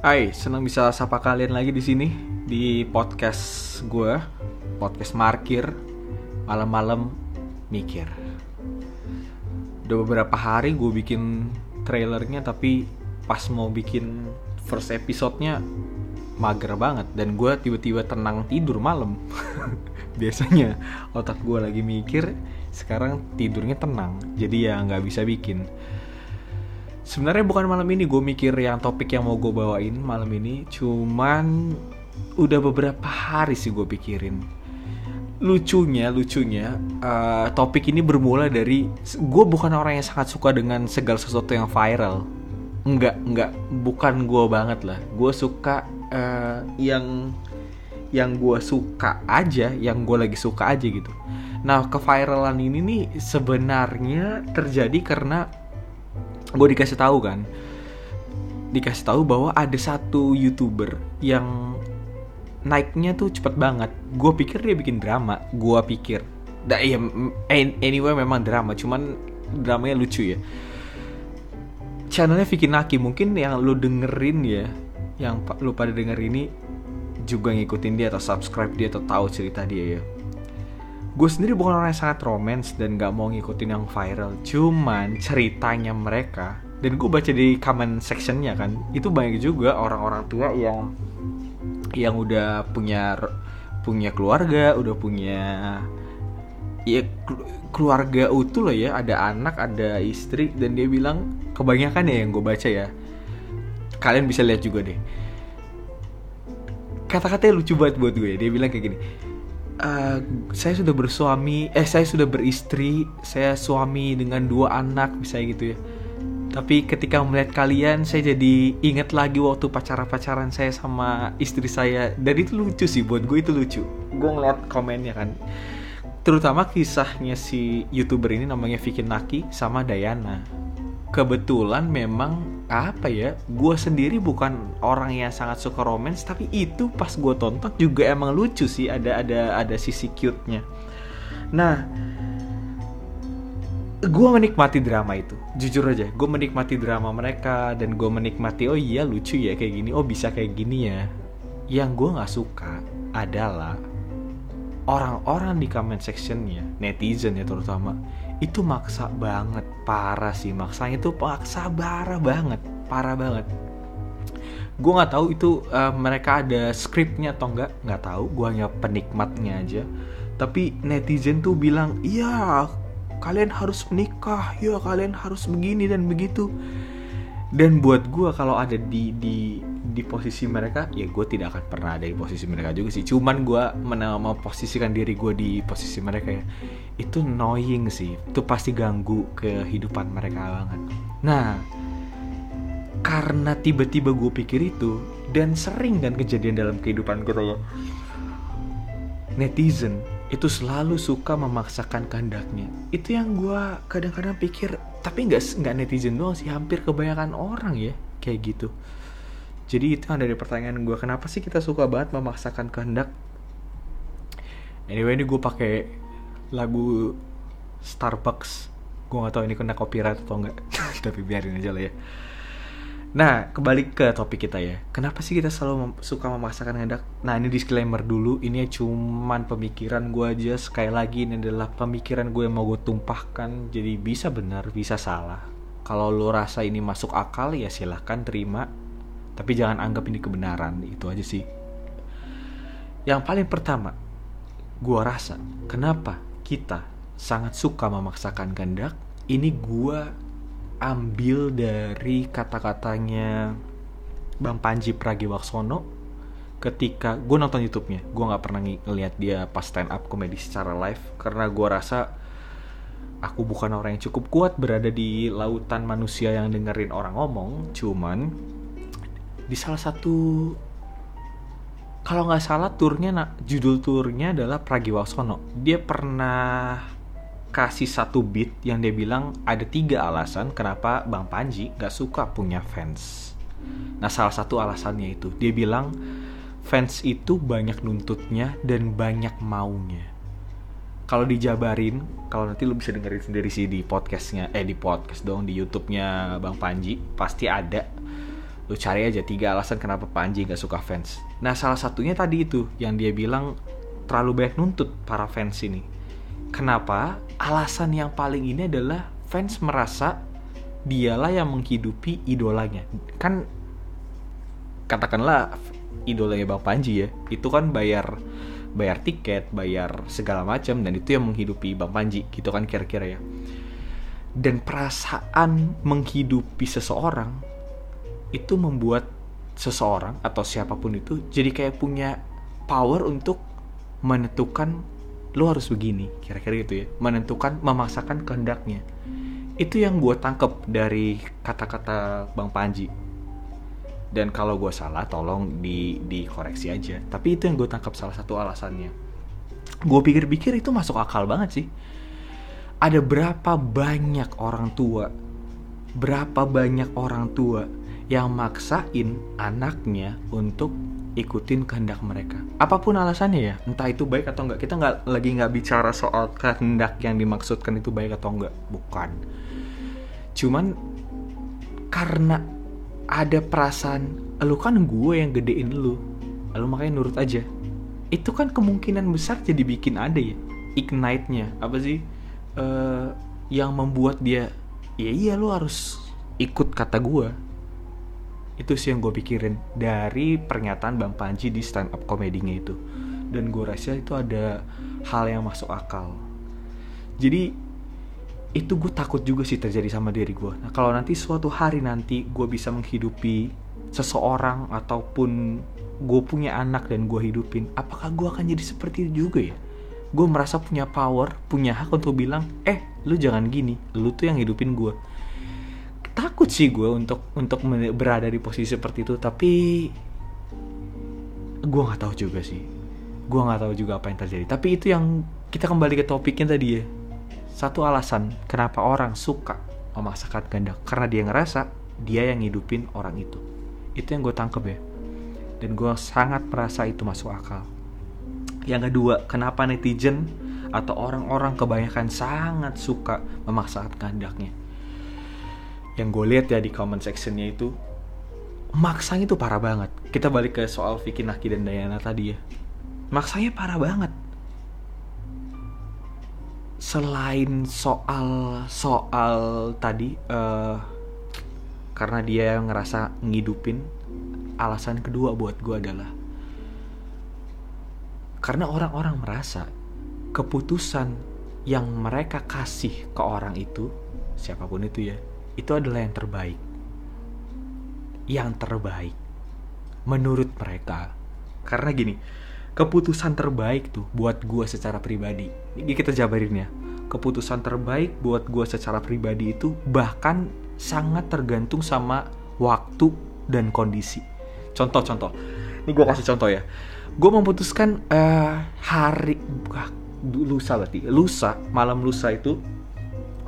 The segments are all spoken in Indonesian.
Hai, senang bisa sapa kalian lagi di sini di podcast gue, podcast Markir, malam-malam mikir. Udah beberapa hari gue bikin trailernya tapi pas mau bikin first episode-nya mager banget dan gue tiba-tiba tenang tidur malam. Biasanya otak gue lagi mikir, sekarang tidurnya tenang, jadi ya nggak bisa bikin sebenarnya bukan malam ini gue mikir yang topik yang mau gue bawain malam ini. Cuman udah beberapa hari sih gue pikirin. Lucunya lucunya uh, topik ini bermula dari gue bukan orang yang sangat suka dengan segala sesuatu yang viral. Enggak enggak. Bukan gue banget lah. Gue suka uh, yang yang gue suka aja yang gue lagi suka aja gitu. Nah keviralan ini nih sebenarnya terjadi karena gue dikasih tahu kan. Dikasih tahu bahwa ada satu youtuber yang naiknya tuh cepet banget. Gue pikir dia bikin drama. Gue pikir. Nah, ya anyway memang drama cuman dramanya lucu ya. Channelnya Vicky Naki mungkin yang lu dengerin ya yang lu pada denger ini juga ngikutin dia atau subscribe dia atau tahu cerita dia ya gue sendiri bukan orang yang sangat romance dan gak mau ngikutin yang viral. Cuman ceritanya mereka dan gue baca di comment sectionnya kan itu banyak juga orang-orang tua yang yang udah punya punya keluarga udah punya ya keluarga utuh lah ya. Ada anak ada istri dan dia bilang kebanyakan ya yang gue baca ya. Kalian bisa lihat juga deh. Kata-katanya lucu banget buat gue. Dia bilang kayak gini uh, saya sudah bersuami eh saya sudah beristri saya suami dengan dua anak misalnya gitu ya. Tapi ketika melihat kalian saya jadi inget lagi waktu pacaran-pacaran saya sama istri saya. Dan itu lucu sih buat gue itu lucu. Gue ngeliat komennya kan. Terutama kisahnya si youtuber ini namanya Vicky Naki sama Dayana kebetulan memang apa ya gue sendiri bukan orang yang sangat suka romance tapi itu pas gue tonton juga emang lucu sih ada ada ada sisi cute nya nah gue menikmati drama itu jujur aja gue menikmati drama mereka dan gue menikmati oh iya lucu ya kayak gini oh bisa kayak gini ya. Yang gue nggak suka adalah orang-orang di comment sectionnya netizen ya terutama itu maksa banget parah sih. Maksanya itu maksa parah banget parah banget. Gue nggak tahu itu uh, mereka ada skripnya atau enggak nggak tahu. Gue hanya penikmatnya aja. Tapi netizen tuh bilang iya kalian harus menikah. Ya kalian harus begini dan begitu. Dan buat gue kalau ada di di di posisi mereka ya gue tidak akan pernah ada di posisi mereka juga sih. Cuman gue memposisikan diri gue di posisi mereka ya itu annoying sih. Itu pasti ganggu kehidupan mereka banget. Nah karena tiba-tiba gue pikir itu dan sering dan kejadian dalam kehidupan gue ya netizen itu selalu suka memaksakan kehendaknya. Itu yang gue kadang-kadang pikir tapi nggak nggak netizen doang sih hampir kebanyakan orang ya kayak gitu jadi itu yang dari pertanyaan gue kenapa sih kita suka banget memaksakan kehendak anyway ini gue pakai lagu Starbucks gue gak tahu ini kena copyright atau enggak tapi biarin aja lah ya Nah, kembali ke topik kita ya. Kenapa sih kita selalu mem suka memaksakan kehendak? Nah, ini disclaimer dulu. Ini cuman pemikiran gue aja. Sekali lagi, ini adalah pemikiran gue yang mau gue tumpahkan. Jadi bisa benar, bisa salah. Kalau lo rasa ini masuk akal, ya silahkan terima tapi jangan anggap ini kebenaran itu aja sih. Yang paling pertama gue rasa kenapa kita sangat suka memaksakan kehendak ini gue ambil dari kata-katanya Bang Panji Pragiwaksono ketika gue nonton YouTube-nya. Gue nggak pernah ngeliat dia pas stand up komedi secara live karena gue rasa aku bukan orang yang cukup kuat berada di lautan manusia yang dengerin orang ngomong cuman di salah satu kalau nggak salah turnya nah, judul turnya adalah Pragiwaksono. Dia pernah kasih satu beat yang dia bilang ada tiga alasan kenapa Bang Panji nggak suka punya fans. Nah salah satu alasannya itu dia bilang fans itu banyak nuntutnya dan banyak maunya. Kalau dijabarin kalau nanti lu bisa dengerin sendiri sih di podcastnya eh di podcast dong di YouTube-nya Bang Panji pasti ada lu cari aja tiga alasan kenapa Panji gak suka fans. Nah salah satunya tadi itu yang dia bilang terlalu banyak nuntut para fans ini. Kenapa? Alasan yang paling ini adalah fans merasa dialah yang menghidupi idolanya. Kan katakanlah idolanya Bang Panji ya itu kan bayar bayar tiket bayar segala macam dan itu yang menghidupi Bang Panji gitu kan kira-kira ya. Dan perasaan menghidupi seseorang itu membuat seseorang atau siapa pun itu jadi kayak punya power untuk menentukan lo harus begini kira-kira gitu ya. Menentukan memaksakan kehendaknya. Itu yang gue tangkep dari kata-kata Bang Panji. Dan kalau gue salah tolong di dikoreksi aja. Tapi itu yang gue tangkap salah satu alasannya. Gue pikir-pikir itu masuk akal banget sih. Ada berapa banyak orang tua, berapa banyak orang tua yang maksain anaknya untuk ikutin kehendak mereka. Apa pun alasannya ya, entah itu baik atau enggak. Kita nggak lagi nggak bicara soal kehendak yang dimaksudkan itu baik atau enggak, bukan. Cuman karena ada perasaan, lu kan gue yang gedein lu, lu makanya nurut aja. Itu kan kemungkinan besar jadi bikin ada ya, ignite-nya apa sih? uh, yang membuat dia ya iya lu harus ikut kata gue itu sih yang gue pikirin dari pernyataan Bang Panji di stand up komedinya itu. Dan gue rasa itu ada hal yang masuk akal. Jadi itu gue takut juga sih terjadi sama diri gue nah kalau nanti suatu hari nanti gue bisa menghidupi seseorang ataupun gue punya anak dan gue hidupin apakah gue akan jadi seperti itu juga ya? Gue merasa punya power punya hak untuk bilang eh lu jangan gini. Lu tuh yang hidupin gue takut sih gue untuk untuk berada di posisi seperti itu tapi gue nggak tahu juga sih. Gue nggak tahu juga apa yang terjadi. Tapi itu yang kita kembali ke topiknya tadi ya. Satu alasan kenapa orang suka memaksakan kehendak karena dia ngerasa dia yang hidupin orang itu. Itu yang gue tangkep ya. Dan gue sangat merasa itu masuk akal. Yang kedua, kenapa netizen atau orang-orang kebanyakan sangat suka memaksakan kehendaknya? Yang gue lihat ya di comment sectionnya itu, maksanya itu parah banget. Kita balik ke soal Vicky Naki dan Dayana tadi ya. Maksanya parah banget. Selain soal soal tadi, uh, karena dia yang ngerasa ngidupin, alasan kedua buat gue adalah karena orang-orang merasa keputusan yang mereka kasih ke orang itu, siapa pun itu ya, itu adalah yang terbaik. Yang terbaik menurut mereka. Karena gini, keputusan terbaik tuh buat gue secara pribadi. Ini kita jabarin ya. Keputusan terbaik buat gue secara pribadi itu bahkan sangat tergantung sama waktu dan kondisi. Contoh-contoh. Ini gue kasih contoh ya gue memutuskan uh, hari lusa berarti lusa malam lusa itu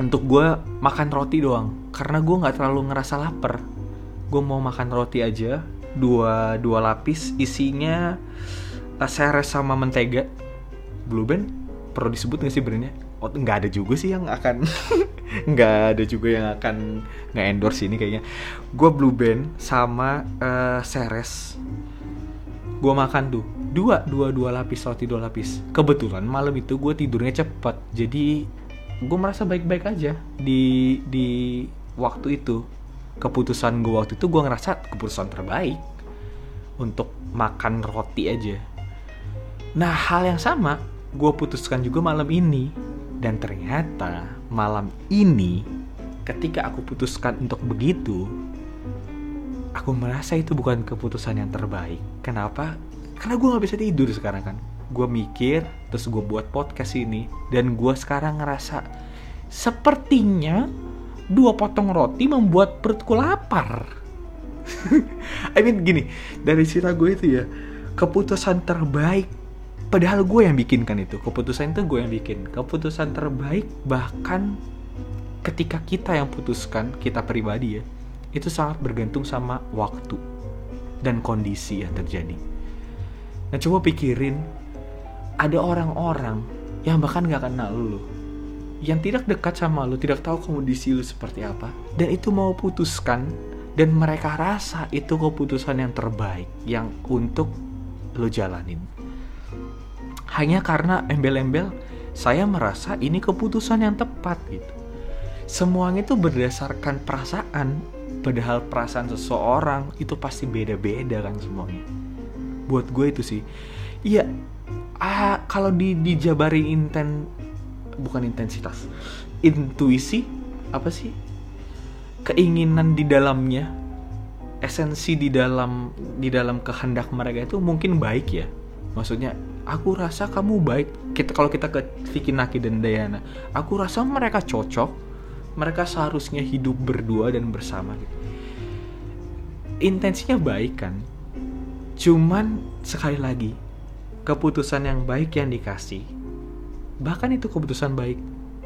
untuk gue makan roti doang. Karena gue nggak terlalu ngerasa lapar. Gue mau makan roti aja. Dua dua lapis. Isinya uh, seres sama mentega. Blue band? Perlu disebut gak sih brandnya? Oh nggak ada juga sih yang akan nggak ada juga yang akan nggak endorse ini kayaknya. Gue blue band sama uh, seres. Gue makan tuh. Dua dua dua lapis roti dua lapis. Kebetulan malam itu gue tidurnya cepat jadi gue merasa baik-baik aja di di waktu itu keputusan gue waktu itu gue ngerasa keputusan terbaik untuk makan roti aja nah hal yang sama gue putuskan juga malam ini dan ternyata malam ini ketika aku putuskan untuk begitu aku merasa itu bukan keputusan yang terbaik. Kenapa? Karena gue gak bisa tidur sekarang kan. Gue mikir, terus gue buat podcast ini, dan gue sekarang ngerasa sepertinya dua potong roti membuat perutku lapar. I mean gini, dari cerita gue itu ya, keputusan terbaik Padahal gue yang bikin kan itu Keputusan itu gue yang bikin Keputusan terbaik bahkan ketika kita yang putuskan Kita pribadi ya itu sangat bergantung sama waktu dan kondisi yang terjadi. Nah coba pikirin, ada orang-orang yang bahkan gak kenal lu, yang tidak dekat sama lu, tidak tahu kondisi lu seperti apa, dan itu mau putuskan dan mereka rasa itu keputusan yang terbaik yang untuk lo jalanin. Hanya karena embel-embel saya merasa ini keputusan yang tepat gitu. Semuanya itu berdasarkan perasaan padahal perasaan seseorang itu pasti beda-beda kan semuanya. Buat gue itu sih. Iya ah kalau di dijabari inten bukan intensitas. Intuisi apa sih? Keinginan di dalamnya esensi di dalam di dalam kehendak mereka itu mungkin baik ya. Maksudnya aku rasa kamu baik. Kita kalau kita ke Vicky Naki dan Dayana aku rasa mereka cocok. Mereka seharusnya hidup berdua dan bersama gitu. Intensinya baik kan? Cuman sekali lagi keputusan yang baik yang dikasih bahkan itu keputusan baik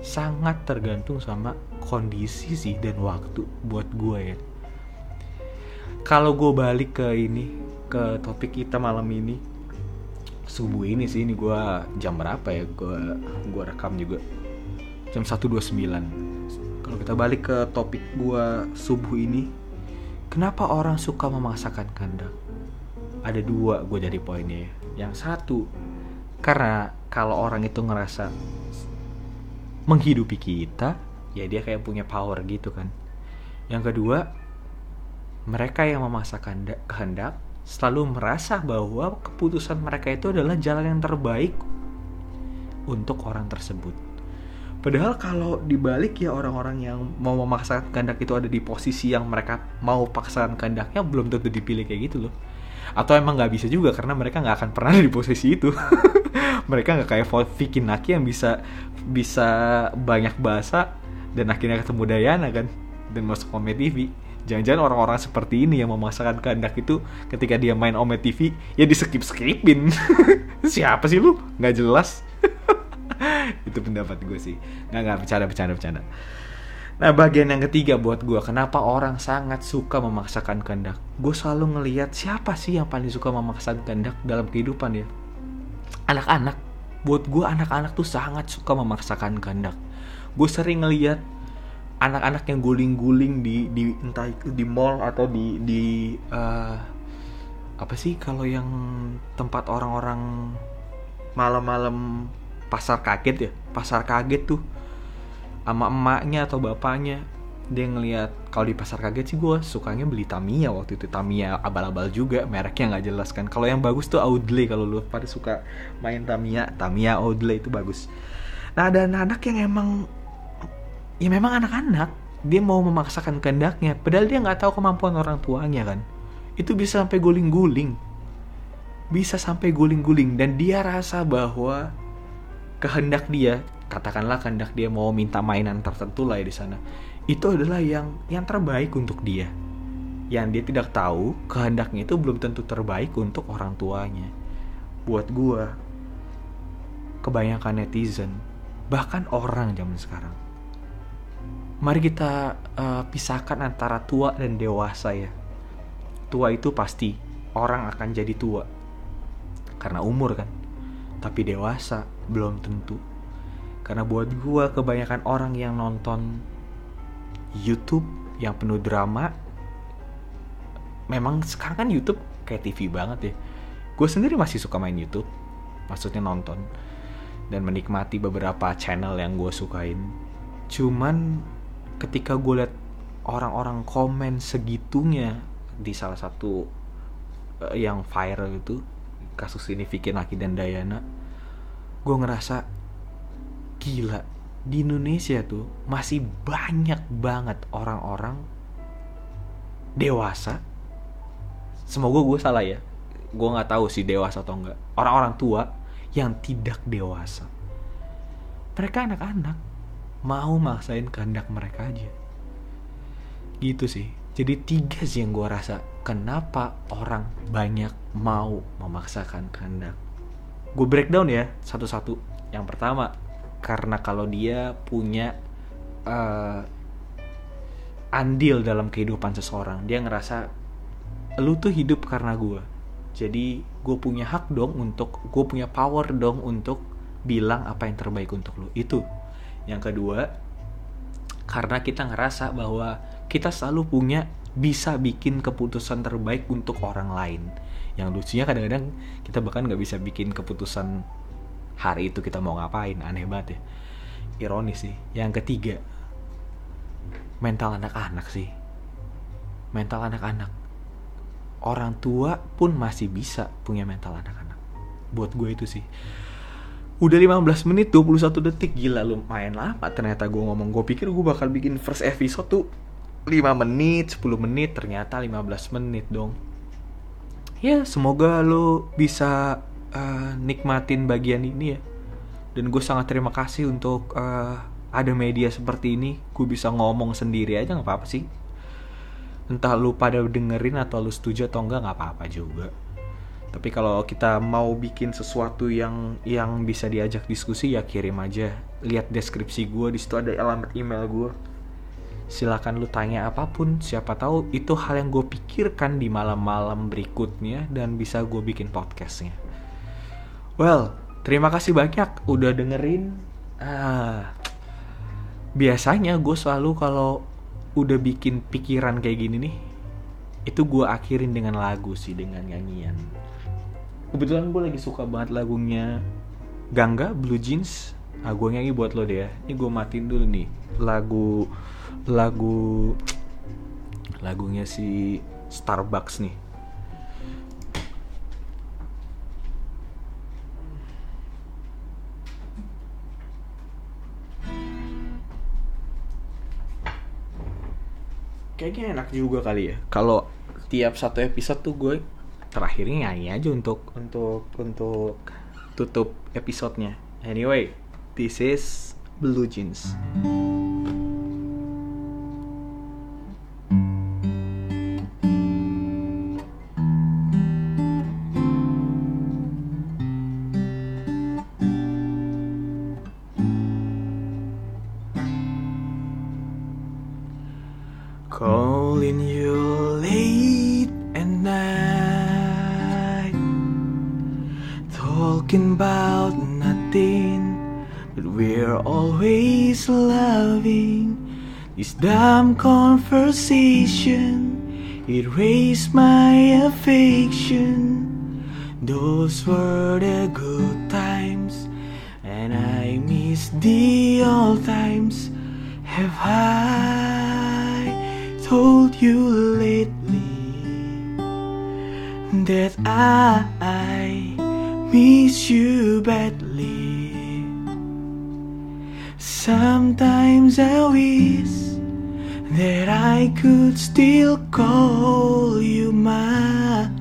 sangat tergantung sama kondisi sih dan waktu buat gue ya. Kalau gue balik ke ini ke topik kita malam ini subuh ini sih ini gue jam berapa ya gue gue rekam juga. Jam 1.29 kalau kita balik ke topik gue subuh ini kenapa orang suka memaksakan kehendak ada dua gue dari poinnya ya. Yang satu karena kalau orang itu ngerasa menghidupi kita ya dia kayak punya power gitu kan. Yang kedua mereka yang memaksakan kehendak selalu merasa bahwa keputusan mereka itu adalah jalan yang terbaik untuk orang tersebut. Padahal kalau dibalik ya orang-orang yang mau memaksakan kehendak itu ada di posisi yang mereka mau paksakan kehendaknya belum tentu dipilih kayak gitu loh. Atau emang nggak bisa juga karena mereka nggak akan pernah di posisi itu. mereka nggak kayak Vicky Naki yang bisa bisa banyak bahasa dan akhirnya ketemu Dayana kan dan masuk Ome TV jangan-jangan orang-orang seperti ini yang memaksakan kehendak itu ketika dia main Ome TV ya di skip skipin siapa sih lu? Nggak jelas. Itu pendapat gue sih. Nggak nggak bercanda bercanda bercanda nah bagian yang ketiga buat gue kenapa orang sangat suka memaksakan kehendak? Gue selalu ngelihat siapa sih yang paling suka memaksakan kehendak dalam kehidupan ya anak-anak. Buat gue anak-anak tuh sangat suka memaksakan kehendak. Gue sering ngeliat anak-anak yang guling-guling di di entah di mall atau di di uh, apa sih kalau yang tempat orang-orang malam-malam pasar kaget ya? Pasar kaget tuh sama emaknya atau bapaknya. Dia ngelihat kalau di pasar kaget sih gue sukanya beli Tamiya waktu itu. Tamiya abal-abal juga mereknya nggak jelas kan. Kalau yang bagus tuh Audley kalau lu pada suka main Tamiya Tamiya Audley itu bagus. Nah ada anak-anak yang emang ya memang anak-anak dia mau memaksakan kehendaknya. Padahal dia nggak tahu kemampuan orang tuanya kan. Itu bisa sampai guling-guling. Bisa sampai guling-guling. Dan dia rasa bahwa kehendak dia katakanlah kehendak dia mau minta mainan tertentu lah ya di sana. Itu adalah yang yang terbaik untuk dia. Yang dia tidak tahu kehendaknya itu belum tentu terbaik untuk orang tuanya. Buat gua kebanyakan netizen bahkan orang zaman sekarang. Mari kita uh, pisahkan antara tua dan dewasa ya. Tua itu pasti orang akan jadi tua. Karena umur kan. Tapi dewasa belum tentu karena buat gua kebanyakan orang yang nonton YouTube yang penuh drama memang sekarang kan YouTube kayak TV banget ya. Gue sendiri masih suka main YouTube maksudnya nonton dan menikmati beberapa channel yang gue sukain. Cuman ketika gue liat orang-orang komen segitunya di salah satu uh, yang viral itu kasus ini Vicky Naki dan Dayana gue ngerasa gila di Indonesia tuh masih banyak banget orang-orang dewasa. Semoga gue salah ya. Gue nggak tahu sih dewasa atau enggak orang-orang tua yang tidak dewasa. Mereka anak-anak mau maksain kehendak mereka aja. Gitu sih. Jadi tiga sih yang gue rasa kenapa orang banyak mau memaksakan kehendak. Gue breakdown ya satu-satu. Yang pertama karena kalau dia punya uh, andil dalam kehidupan seseorang dia ngerasa lu tuh hidup karena gue jadi gue punya hak dong untuk gue punya power dong untuk bilang apa yang terbaik untuk lu. Itu. Yang kedua karena kita ngerasa bahwa kita selalu punya bisa bikin keputusan terbaik untuk orang lain. Yang lucunya kadang-kadang kita bahkan nggak bisa bikin keputusan hari itu kita mau ngapain? Aneh banget ya. Ironis sih. Yang ketiga mental anak-anak sih. Mental anak-anak. Orang tua pun masih bisa punya mental anak-anak. Buat gue itu sih. Udah 15 menit 21 detik. Gila lumayan lama ternyata gue ngomong. Gue pikir gue bakal bikin first episode tuh 5 menit 10 menit. Ternyata 15 menit dong. Ya semoga lo bisa uh, nikmatin bagian ini ya. Dan gue sangat terima kasih untuk uh, ada media seperti ini. Gue bisa ngomong sendiri aja nggak apa-apa sih. Entah lu pada dengerin atau lu setuju atau enggak nggak apa-apa juga. Tapi kalau kita mau bikin sesuatu yang yang bisa diajak diskusi ya kirim aja. Lihat deskripsi gue di situ ada alamat email gue. Silakan lu tanya apa pun siapa tahu itu hal yang gue pikirkan di malam-malam berikutnya dan bisa gue bikin podcastnya well terima kasih banyak udah dengerin. Ah biasanya gue selalu kalau udah bikin pikiran kayak gini nih itu gue akhirin dengan lagu sih dengan nyanyian. Kebetulan gue lagi suka banget lagunya Gangga Blue Jeans. Ah gue nyanyi buat lo deh ya. Ini gue matiin dulu nih lagu lagu lagunya si Starbucks nih kayaknya enak juga kali ya kalau tiap satu episode tuh gue terakhirnya nyanyi aja untuk untuk untuk tutup episodenya. Anyway, this is Blue Jeans. We're always loving. This dumb conversation It raised my affection. Those were the good times And I miss the old times. Have I told you lately that I miss you badly? Sometimes I wish that I could still call you mine,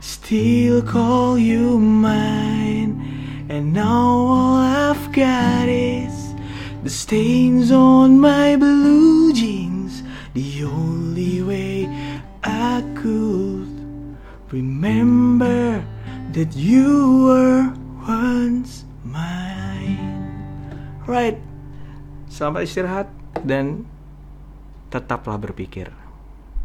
still call you mine, and now all I've got is the stains on my blue jeans. The only way I could remember that you were Right. Selamat istirahat dan tetaplah berpikir.